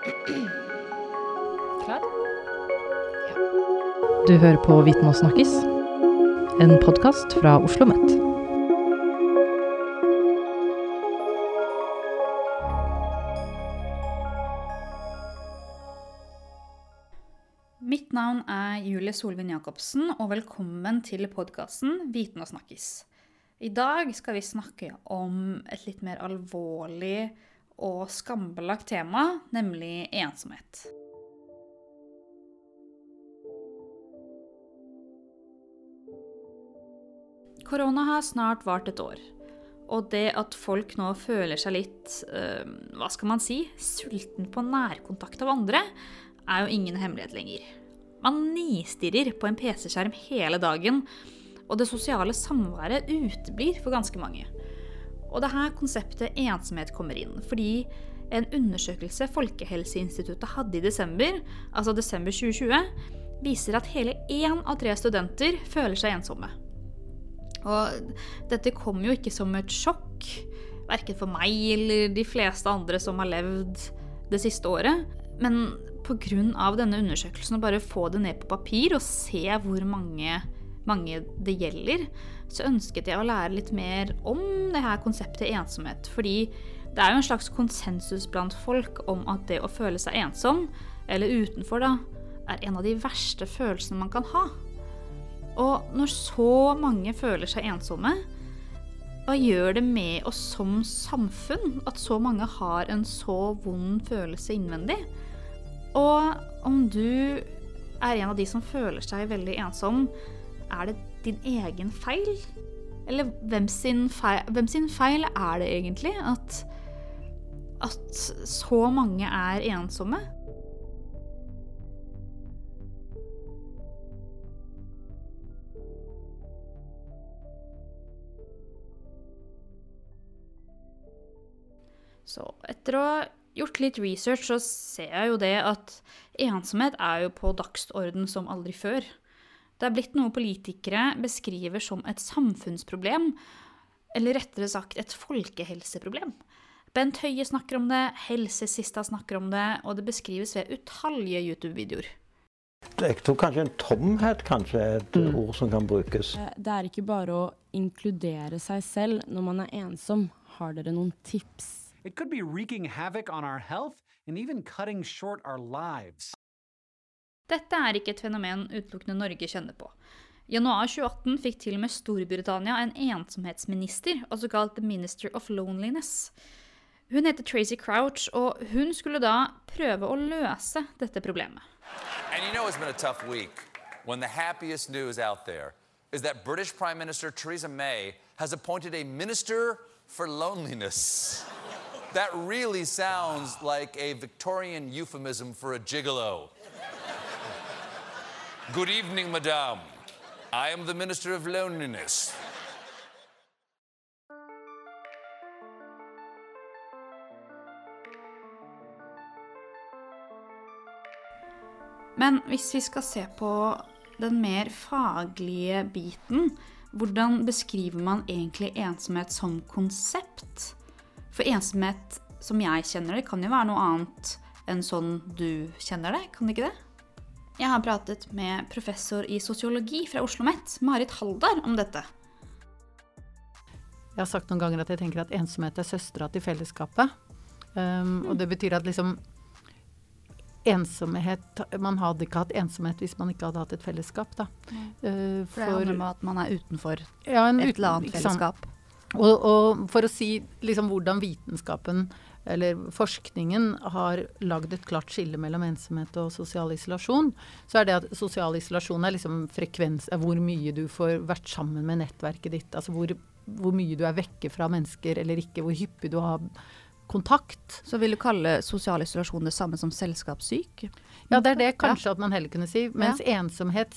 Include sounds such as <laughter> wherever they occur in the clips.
Klar? Du hører på Viten og snakkes, en podkast fra Oslo OsloMet. Mitt navn er Julie Solvin Jacobsen, og velkommen til podkasten Viten og snakkes. I dag skal vi snakke om et litt mer alvorlig og skambelagt tema, nemlig ensomhet. Korona har snart vart et år. Og det at folk nå føler seg litt øh, hva skal man si, sulten på nærkontakt av andre, er jo ingen hemmelighet lenger. Man nistirrer på en PC-skjerm hele dagen, og det sosiale samværet uteblir for ganske mange. Og det er her konseptet ensomhet kommer inn, fordi en undersøkelse Folkehelseinstituttet hadde i desember, altså desember 2020, viser at hele én av tre studenter føler seg ensomme. Og dette kom jo ikke som et sjokk, verken for meg eller de fleste andre som har levd det siste året. Men pga. denne undersøkelsen, å bare få det ned på papir og se hvor mange, mange det gjelder, så ønsket jeg å lære litt mer om det her konseptet ensomhet. Fordi det er jo en slags konsensus blant folk om at det å føle seg ensom, eller utenfor, da, er en av de verste følelsene man kan ha. Og når så mange føler seg ensomme, hva gjør det med oss som samfunn at så mange har en så vond følelse innvendig? Og om du er en av de som føler seg veldig ensom, er det din egen feil? Eller hvem sin feil, hvem sin feil er det egentlig at, at så mange er ensomme? Så etter å ha gjort litt research, så ser jeg jo det at ensomhet er jo på dagsorden som aldri før. Det er blitt noe politikere beskriver som et samfunnsproblem, eller rettere sagt et folkehelseproblem. Bent Høie snakker om det, Helsesista snakker om det, og det beskrives ved utallige YouTube-videoer. Jeg tror kanskje en tomhet kanskje er et Mm. ord som kan brukes. Eh, Det er ikke bare å inkludere seg selv når man er ensom. Har dere noen tips? It could be wreaking havoc on our health and even cutting short our lives. Dette er ikke et fenomen utelukkende Norge kjenner på. Januar 2018 fikk til og med Storbritannia en ensomhetsminister, også kalt The Minister of Loneliness. Hun heter Tracy Crouch, og hun skulle da prøve å løse dette problemet. And you know it's been a tough week when the happiest news out there is that British Prime Minister Theresa May has appointed a minister for loneliness. That really sounds like a Victorian euphemism for a gigolo. Good evening, madame. I am the Minister of Loneliness. Men hvis vi skal se på den mer faglige biten, hvordan beskriver man egentlig ensomhet som konsept? For ensomhet som jeg kjenner det, kan jo være noe annet enn sånn du kjenner det, kan det ikke det? Jeg har pratet med professor i sosiologi fra Oslo OsloMet, Marit Haldar, om dette. Jeg har sagt noen ganger at jeg tenker at ensomhet er søstera til fellesskapet. Um, og det betyr at liksom ensomhet Man hadde ikke hatt ensomhet hvis man ikke hadde hatt et fellesskap, da. Uh, For det handler om at man er utenfor ja, et uten- eller annet fellesskap. Og, og for å si liksom hvordan vitenskapen eller forskningen har lagd et klart skille mellom ensomhet og sosial isolasjon, så er det at sosial isolasjon er liksom frekvens er hvor mye du får vært sammen med nettverket ditt. Altså hvor, hvor mye du er vekke fra mennesker eller ikke, hvor hyppig du har kontakt. Så vil du kalle sosial isolasjon det samme som selskapssyk? Ja, det er det kanskje at man heller kunne si. Mens ensomhet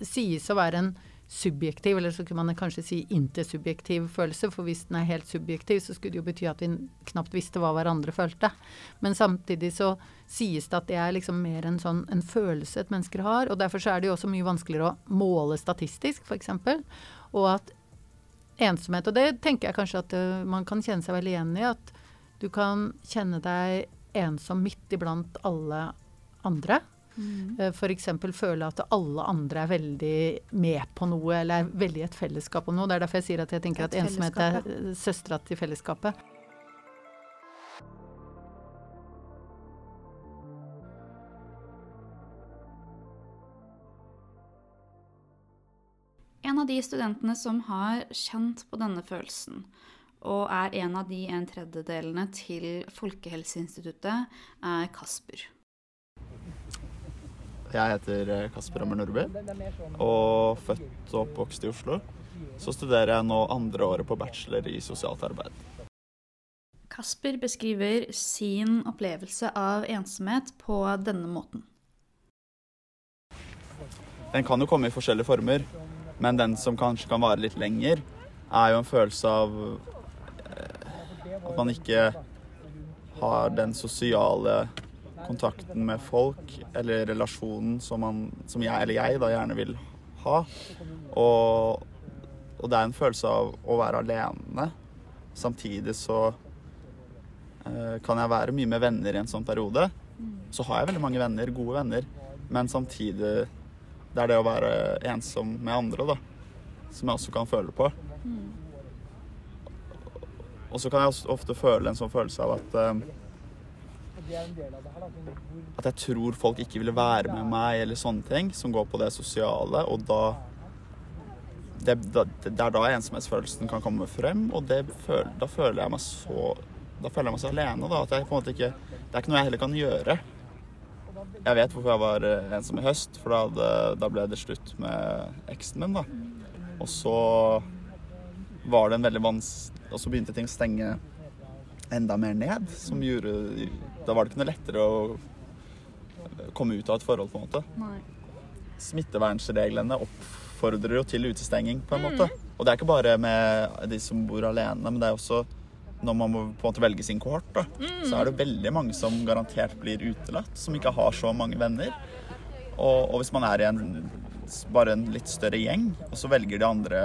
sies å være en subjektiv, eller så kunne man kanskje si intersubjektiv følelse, for hvis den er helt subjektiv, så skulle det jo bety at vi knapt visste hva hverandre følte. Men samtidig så sies det at det er liksom mer en sånn en følelse et mennesker har, og derfor så er det jo også mye vanskeligere å måle statistisk, f.eks. Og at ensomhet, og det tenker jeg kanskje at uh, man kan kjenne seg veldig igjen i, at du kan kjenne deg ensom midt iblant alle andre. Mm. Eh, F.eks. føle at alle andre er veldig med på noe, eller er veldig i et fellesskap om noe. Det er derfor jeg sier at jeg tenker at ensomhet er eh, søstera til fellesskapet. En av de studentene som har kjent på denne følelsen, og er en av de en tredjedelene til Folkehelseinstituttet, er Kasper. Jeg heter eh, Kasper Ammer Nordby, og født og oppvokst i Oslo. Så studerer jeg nå andre året på bachelor i sosialt arbeid. Kasper beskriver sin opplevelse av ensomhet på denne måten. Den kan jo komme i forskjellige former, men den som kanskje kan vare litt lenger, er jo en følelse av eh, at man ikke har den sosiale kontakten med folk, eller relasjonen som, man, som jeg eller jeg da gjerne vil ha. Og, og det er en følelse av å være alene. Samtidig så eh, kan jeg være mye med venner i en sånn periode. Så har jeg veldig mange venner, gode venner, men samtidig det er det å være ensom med andre, da. Som jeg også kan føle på. Og så kan jeg ofte føle en sånn følelse av at eh, At jeg tror folk ikke ville være med meg, eller sånne ting, som går på det sosiale. Og da Det, det er da ensomhetsfølelsen kan komme frem, og det føl, da føler jeg meg så Da føler jeg meg så alene, da. At jeg på en måte ikke Det er ikke noe jeg heller kan gjøre. Jeg vet hvorfor jeg var eh, ensom i høst, for da, hadde, da ble det slutt med eksen min, da. Og så var det en veldig vans... Og så begynte ting å stenge enda mer ned, som gjorde Da var det ikke noe lettere å komme ut av et forhold, på en måte. Smittevernreglene oppfordrer jo til utestenging, på en måte. Og det er ikke bare med de som bor alene, men det er også når man må på en måte velge sin kohort, da, så er det veldig mange som garantert blir utelatt, som ikke har så mange venner. Og, og hvis man er i en, bare en litt større gjeng, og så velger de andre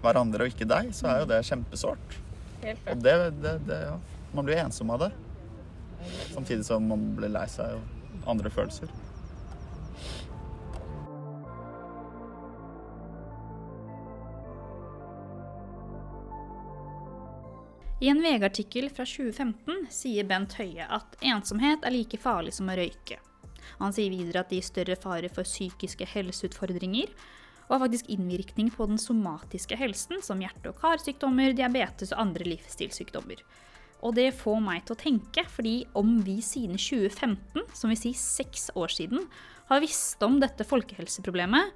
hverandre og ikke deg, så er jo det kjempesårt. Og det, det, det ja. Man blir ensom av det. Samtidig som man blir lei seg av andre følelser. I en VG-artikkel fra 2015 sier Bent Høie at ensomhet er like farlig som å røyke. Han sier videre at det gir større fare for psykiske helseutfordringer, og har faktisk innvirkning på den somatiske helsen, som hjerte- og karsykdommer, diabetes og andre livsstilssykdommer. Og det får meg til å tenke, fordi om vi siden 2015, som vil si seks år siden, har visst om dette folkehelseproblemet,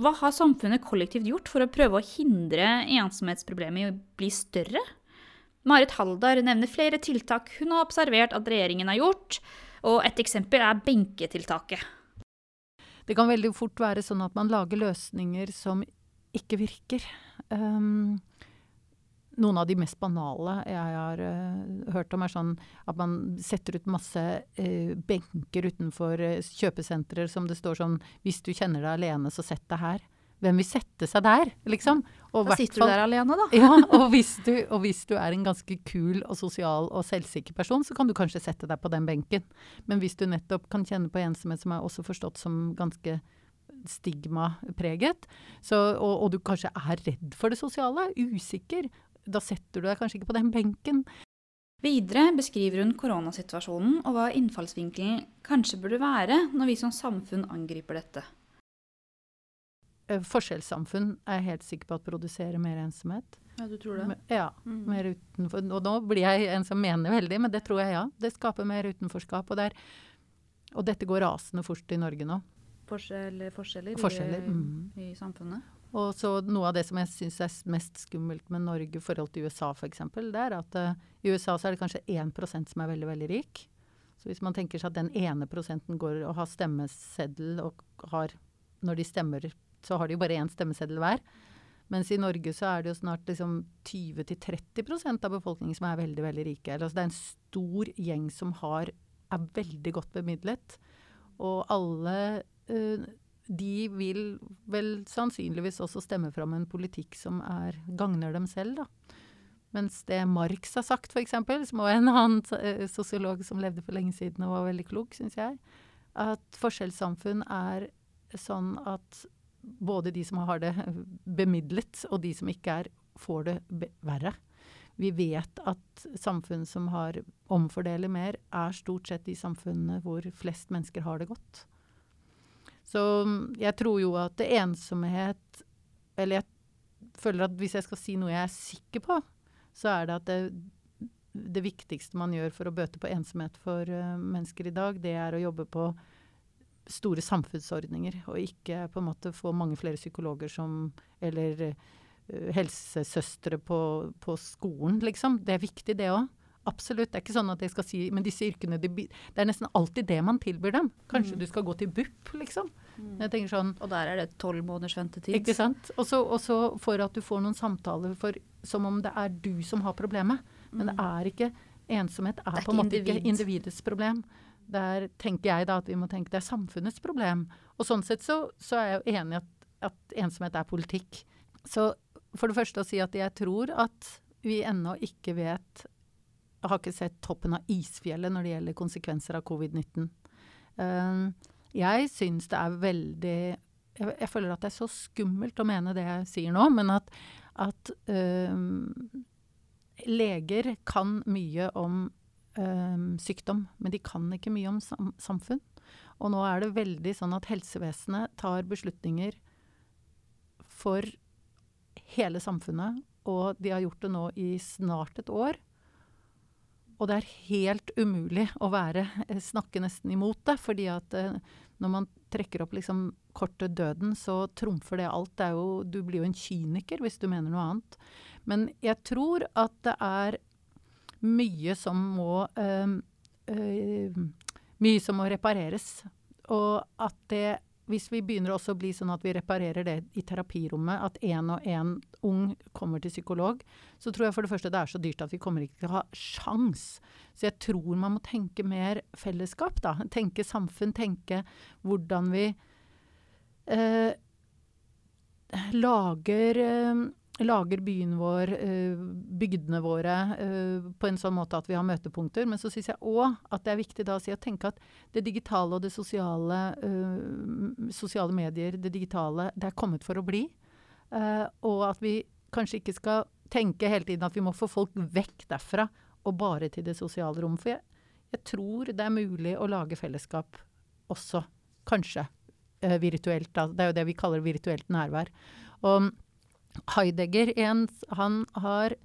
hva har samfunnet kollektivt gjort for å prøve å hindre ensomhetsproblemet i å bli større? Marit Haldar nevner flere tiltak hun har observert at regjeringen har gjort, og et eksempel er benketiltaket. Det kan veldig fort være sånn at man lager løsninger som ikke virker. Um, noen av de mest banale jeg har uh, hørt om, er sånn at man setter ut masse uh, benker utenfor uh, kjøpesentre som det står sånn 'Hvis du kjenner deg alene, så sett deg her'. Hvem vil sette seg der, liksom? Og Da sitter du der alene, da. Ja, <laughs> og hvis, du, og hvis du er en ganske kul og sosial og selvsikker person, så kan du kanskje sette deg på den benken. Men hvis du nettopp kan kjenne på ensomhet, som er også forstått som ganske stigmapreget, så, og, og du kanskje er redd for det sosiale, usikker, da setter du deg kanskje ikke på den benken. Videre beskriver hun koronasituasjonen og hva innfallsvinkelen kanskje burde være når vi som samfunn angriper dette. Eh, Forskjellssamfunn er jeg helt sikker på at produserer mer ensomhet. Ja, du tror det? Ja, mer utenfor. Og nå blir jeg en som mener veldig, men det tror jeg ja. Det skaper mer utenforskap. Og, det er, og dette går rasende fort i Norge nå. Forskjeller, forskjeller, Forskjeller, i, mm. i samfunnet. Og så noe av det som jeg syns er mest skummelt med Norge i forhold til USA f.eks., det er at uh, i USA så er det kanskje 1 som er veldig, veldig rik. Så hvis man tenker seg at den ene prosenten går og har stemmeseddel og har Når de stemmer, så har de jo bare én stemmeseddel hver. Mens i Norge så er det jo snart liksom 20-30% av befolkningen som er veldig, veldig rike. Altså det er en stor gjeng som har, er veldig godt bemidlet. Og alle eh, de vil vel sannsynligvis også stemme fram en politikk som er, gagner dem selv, da. Mens det Marx har sagt, f.eks., som var en annen eh, sosiolog som levde for lenge siden og var veldig klok, syns jeg, at forskjellssamfunn er sånn at både de som har det <laughs> bemidlet, og de som ikke er, får det verre. Vi vet at samfunn som har omfordeler mer, er stort sett de samfunnene hvor flest mennesker har det godt. Så jeg tror jo at ensomhet Eller jeg føler at hvis jeg skal si noe jeg er sikker på, så er det at det, det viktigste man gjør for å bøte på ensomhet for uh, mennesker i dag, det er å jobbe på store samfunnsordninger, og ikke på en måte få mange flere psykologer som Eller uh, helsesøstre på, på, skolen, liksom. Det er viktig, det òg. Absolutt. Det er ikke sånn at jeg skal si Men disse yrkene, det, det er nesten alltid det man tilbyr dem. Kanskje mm. du skal gå til BUP, liksom. Mm. Sånn Og der er det tolv måneders ventetid. Ikke sant. Og så for at du får noen samtaler for, som om det er du som har problemet. Men det mm. er ikke Ensomhet er, er på en måte individ. ikke individets problem. Der tenker jeg da at vi må tenke det er samfunnets problem. Og sånn sett så, så er jeg jo enig i at, at ensomhet er politikk. Så for det første å si at jeg tror at vi ennå ikke vet har ikke sett toppen av isfjellet når det gjelder konsekvenser av covid-19. Uh, eh, jeg syns det er veldig jeg, jeg, føler at det er så skummelt å mene det jeg sier nå, men at, at uh, leger kan mye om uh, sykdom, men de kan ikke mye om sam samfunn. Og nå er det veldig sånn at helsevesenet tar beslutninger for hele samfunnet, og de har gjort det nå i snart et år. Og det er helt umulig å være, eh, snakke nesten imot det, fordi at eh, når man trekker opp liksom kortet døden, så trumfer det alt. Det jo, du blir jo en kyniker hvis du mener noe annet. Men jeg tror at det er mye som må øh, øh, Mye som må repareres. Og at det hvis vi begynner også å bli sånn at vi reparerer det i terapirommet, at én og én ung kommer til psykolog, så tror jeg for det første det er så dyrt at vi kommer ikke til å ha sjans. Så jeg tror man må tenke mer fellesskap, da. Tenke samfunn, tenke hvordan vi eh, lager eh, lager byen vår, eh, bygdene våre, eh, på en sånn måte at vi har møtepunkter. Men så syns jeg òg at det er viktig da å si tenke at det digitale og det sosiale, uh, sosiale medier, det digitale, det er kommet for å bli. Og at vi kanskje ikke skal tenke hele tiden at vi må få folk vekk derfra og bare til det sosiale rom. For jeg, jeg tror det er mulig å lage fellesskap også, kanskje, virtuelt. Da. Det er jo det vi kaller virtuelt nærvær. Og Heidegger en, han har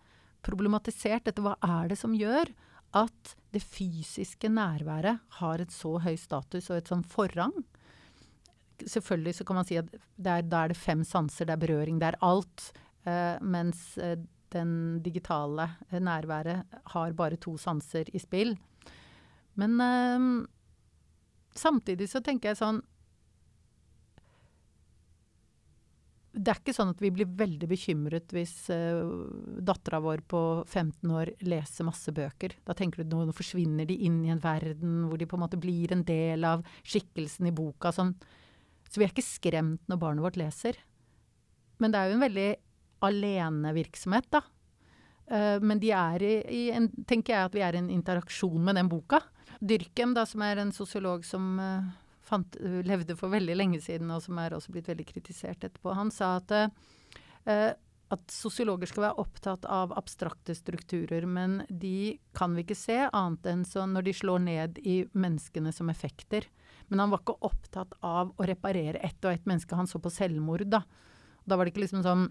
problematisert dette. Hva er det som gjør at det fysiske nærværet har et så høy status og et sånn forrang? Selvfølgelig så kan man si at da er det fem sanser, det er berøring, det er alt. Eh, mens eh, den digitale nærværet har bare to sanser i spill. Men eh, samtidig så tenker jeg sånn det er ikke sånn at vi blir veldig bekymret hvis uh, dattera vår på 15 år leser masse bøker. Da tenker du nå forsvinner de inn i en verden hvor de på en måte blir en del av skikkelsen i boka. Sånn. Så vi er ikke skremt når barnet vårt leser. Men det er jo en veldig alenevirksomhet, da. Uh, men de er i, i en, tenker jeg at vi er i en interaksjon med den boka. Dyrkem, da, som er en sosiolog som uh, fant, levde for veldig lenge siden, og som er også blitt veldig kritisert etterpå. Han sa at, uh, at sosiologer skal være opptatt av abstrakte strukturer, men de kan vi ikke se annet enn når de slår ned i menneskene som effekter. Men han var ikke opptatt av å reparere ett og ett menneske. Han så på selvmord, da. Da var det ikke liksom sånn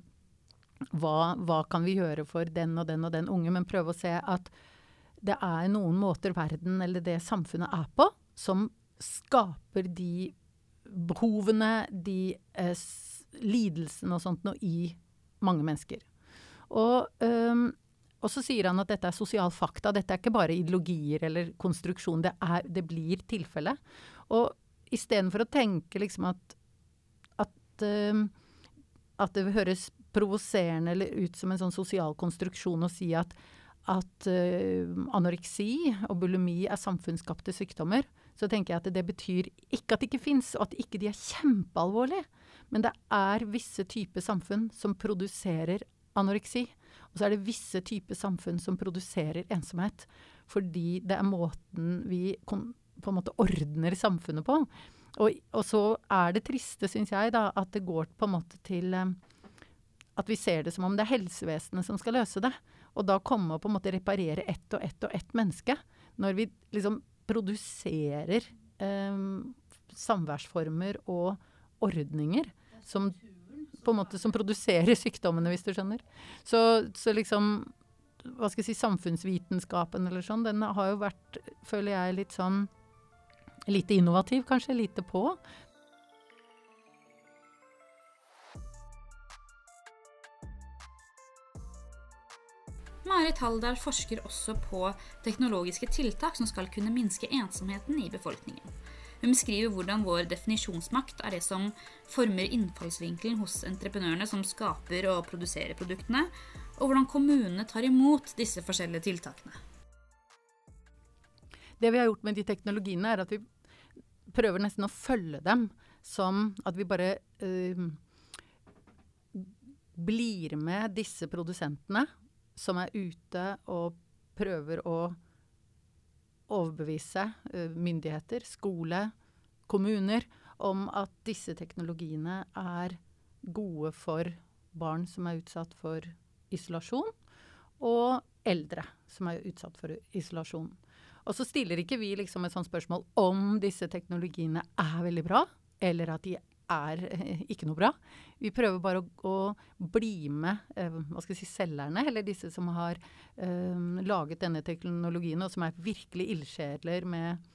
hva, hva kan vi gjøre for den og den og den unge? Men prøve å se at det er noen måter verden eller det samfunnet er på, som skaper de behovene, de eh, lidelsene og sånt noe i mange mennesker. Og, um, og, så sier han at dette er sosial fakta. Dette er ikke bare ideologier eller konstruksjon. Det, er, det blir tilfelle. Og istedenfor å tenke liksom at, at, um, at det høres provoserende eller ut som en sånn sosial konstruksjon å si at, at uh, anoreksi og bulimi er samfunnsskapte sykdommer, så tenker jeg at det betyr ikke at det ikke fins, og at ikke de er kjempealvorlige. Men det er visse typer samfunn som produserer anoreksi. Og så er det visse typer samfunn som produserer ensomhet. Fordi det er måten vi på en måte ordner samfunnet på. Og, og så er det triste, syns jeg, da, at det går på en måte til eh, At vi ser det som om det er helsevesenet som skal løse det. Og da komme og på en måte reparere ett og ett og ett menneske. Når vi liksom produserer eh, samværsformer og ordninger som på en måte som produserer <laughs> sykdommene, hvis du skjønner. Så, så liksom hva skal jeg si, samfunnsvitenskapen eller sånn, den har jo vært, føler jeg, litt sånn Lite innovativ, kanskje. Lite på. Marit Halldal forsker også på teknologiske tiltak som skal kunne minske ensomheten i befolkningen. Hun beskriver hvordan vår definisjonsmakt er det som former innfallsvinkelen hos entreprenørene som skaper og produserer produktene, og hvordan kommunene tar imot disse forskjellige tiltakene. Det vi har gjort med de teknologiene, er at vi prøver nesten å følge dem som at vi bare øh, blir med disse produsentene som er ute og prøver å overbevise uh, myndigheter, skole, kommuner om at disse teknologiene er gode for barn som er utsatt for isolasjon, og eldre som er utsatt for isolasjon. Og så stiller ikke vi liksom et sånt spørsmål om disse teknologiene er veldig bra, eller at de er eh, ikke noe bra. Vi prøver bare å, å bli med eh, hva skal jeg si, selgerne, eller disse som har eh, laget denne teknologien, og som er virkelig ildsjeler med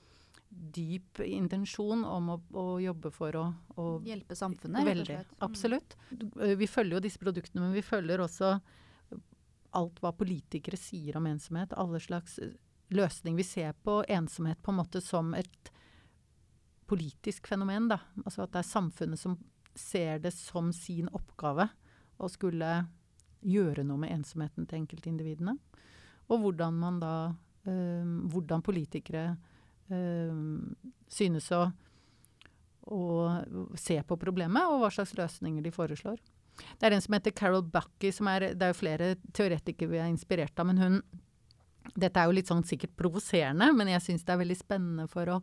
dyp intensjon om å, å jobbe for å, å Hjelpe samfunnet, rett og slett. Mm. Absolutt. Eh, Vi følger jo disse produktene, men vi følger også alt hva politikere sier om ensomhet. Alle slags løsning. Vi ser på ensomhet på en måte som et politisk fenomen, da. Altså at det er samfunnet som ser det som sin oppgave å skulle gjøre noe med ensomheten til enkeltindividene. Og hvordan man da øh, Hvordan politikere øh, synes å, å se på problemet, og hva slags løsninger de foreslår. Det er en som heter Carol Bucky, som er Det er jo flere teoretikere vi er inspirert av, men hun dette er jo litt sånn sikkert provoserende, men jeg syns det er veldig spennende for å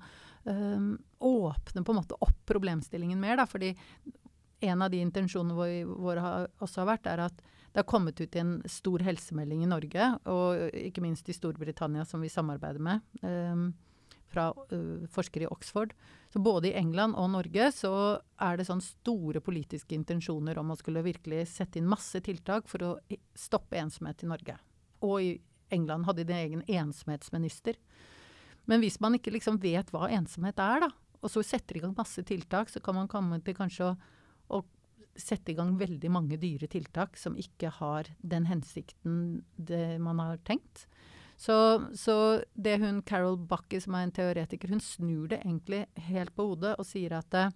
øhm, åpne på en måte opp problemstillingen mer. Da, fordi en av de intensjonene våre, våre har, også har vært, er at det har kommet ut i en stor helsemelding i Norge, og ikke minst i Storbritannia, som vi samarbeider med, um, fra uh, forskere i Oxford. Så både i England og Norge så er det sånn store politiske intensjoner om å skulle virkelig sette inn masse tiltak for å stoppe ensomhet i Norge. Og i England hadde de en egen ensomhetsminister. Men hvis man ikke liksom vet hva ensomhet er, da, og så setter i gang masse tiltak, så kan man komme til kanskje å, å sette i gang veldig mange dyre tiltak som ikke har den hensikten man har tenkt. Så, så det hun Carol Bucky, som er en teoretiker, hun snur det egentlig helt på hodet og sier at det,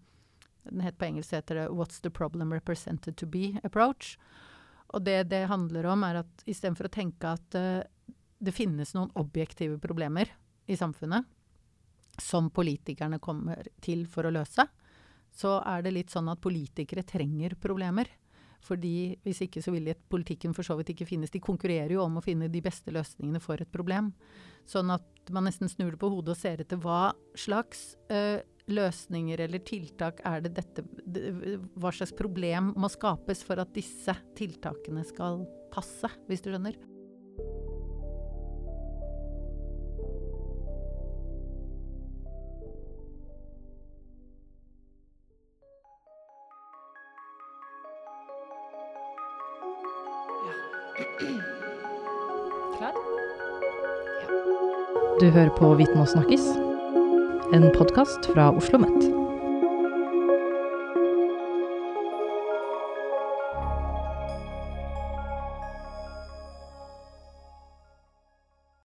den het på engelsk heter det 'What's the problem represented to be approach'. Og det det handler om, er at istedenfor å tenke at uh, det finnes noen objektive problemer i samfunnet som politikerne kommer til for å løse, så er det litt sånn at politikere trenger problemer. Fordi hvis ikke så vil politikken for så vidt ikke finnes. De konkurrerer jo om å finne de beste løsningene for et problem. Sånn at man nesten snur det på hodet og ser etter hva slags eh, løsninger eller tiltak er det dette Hva slags problem må skapes for at disse tiltakene skal passe, hvis du skjønner? Du hører på Viten og snakkes, en podkast fra Oslo Met.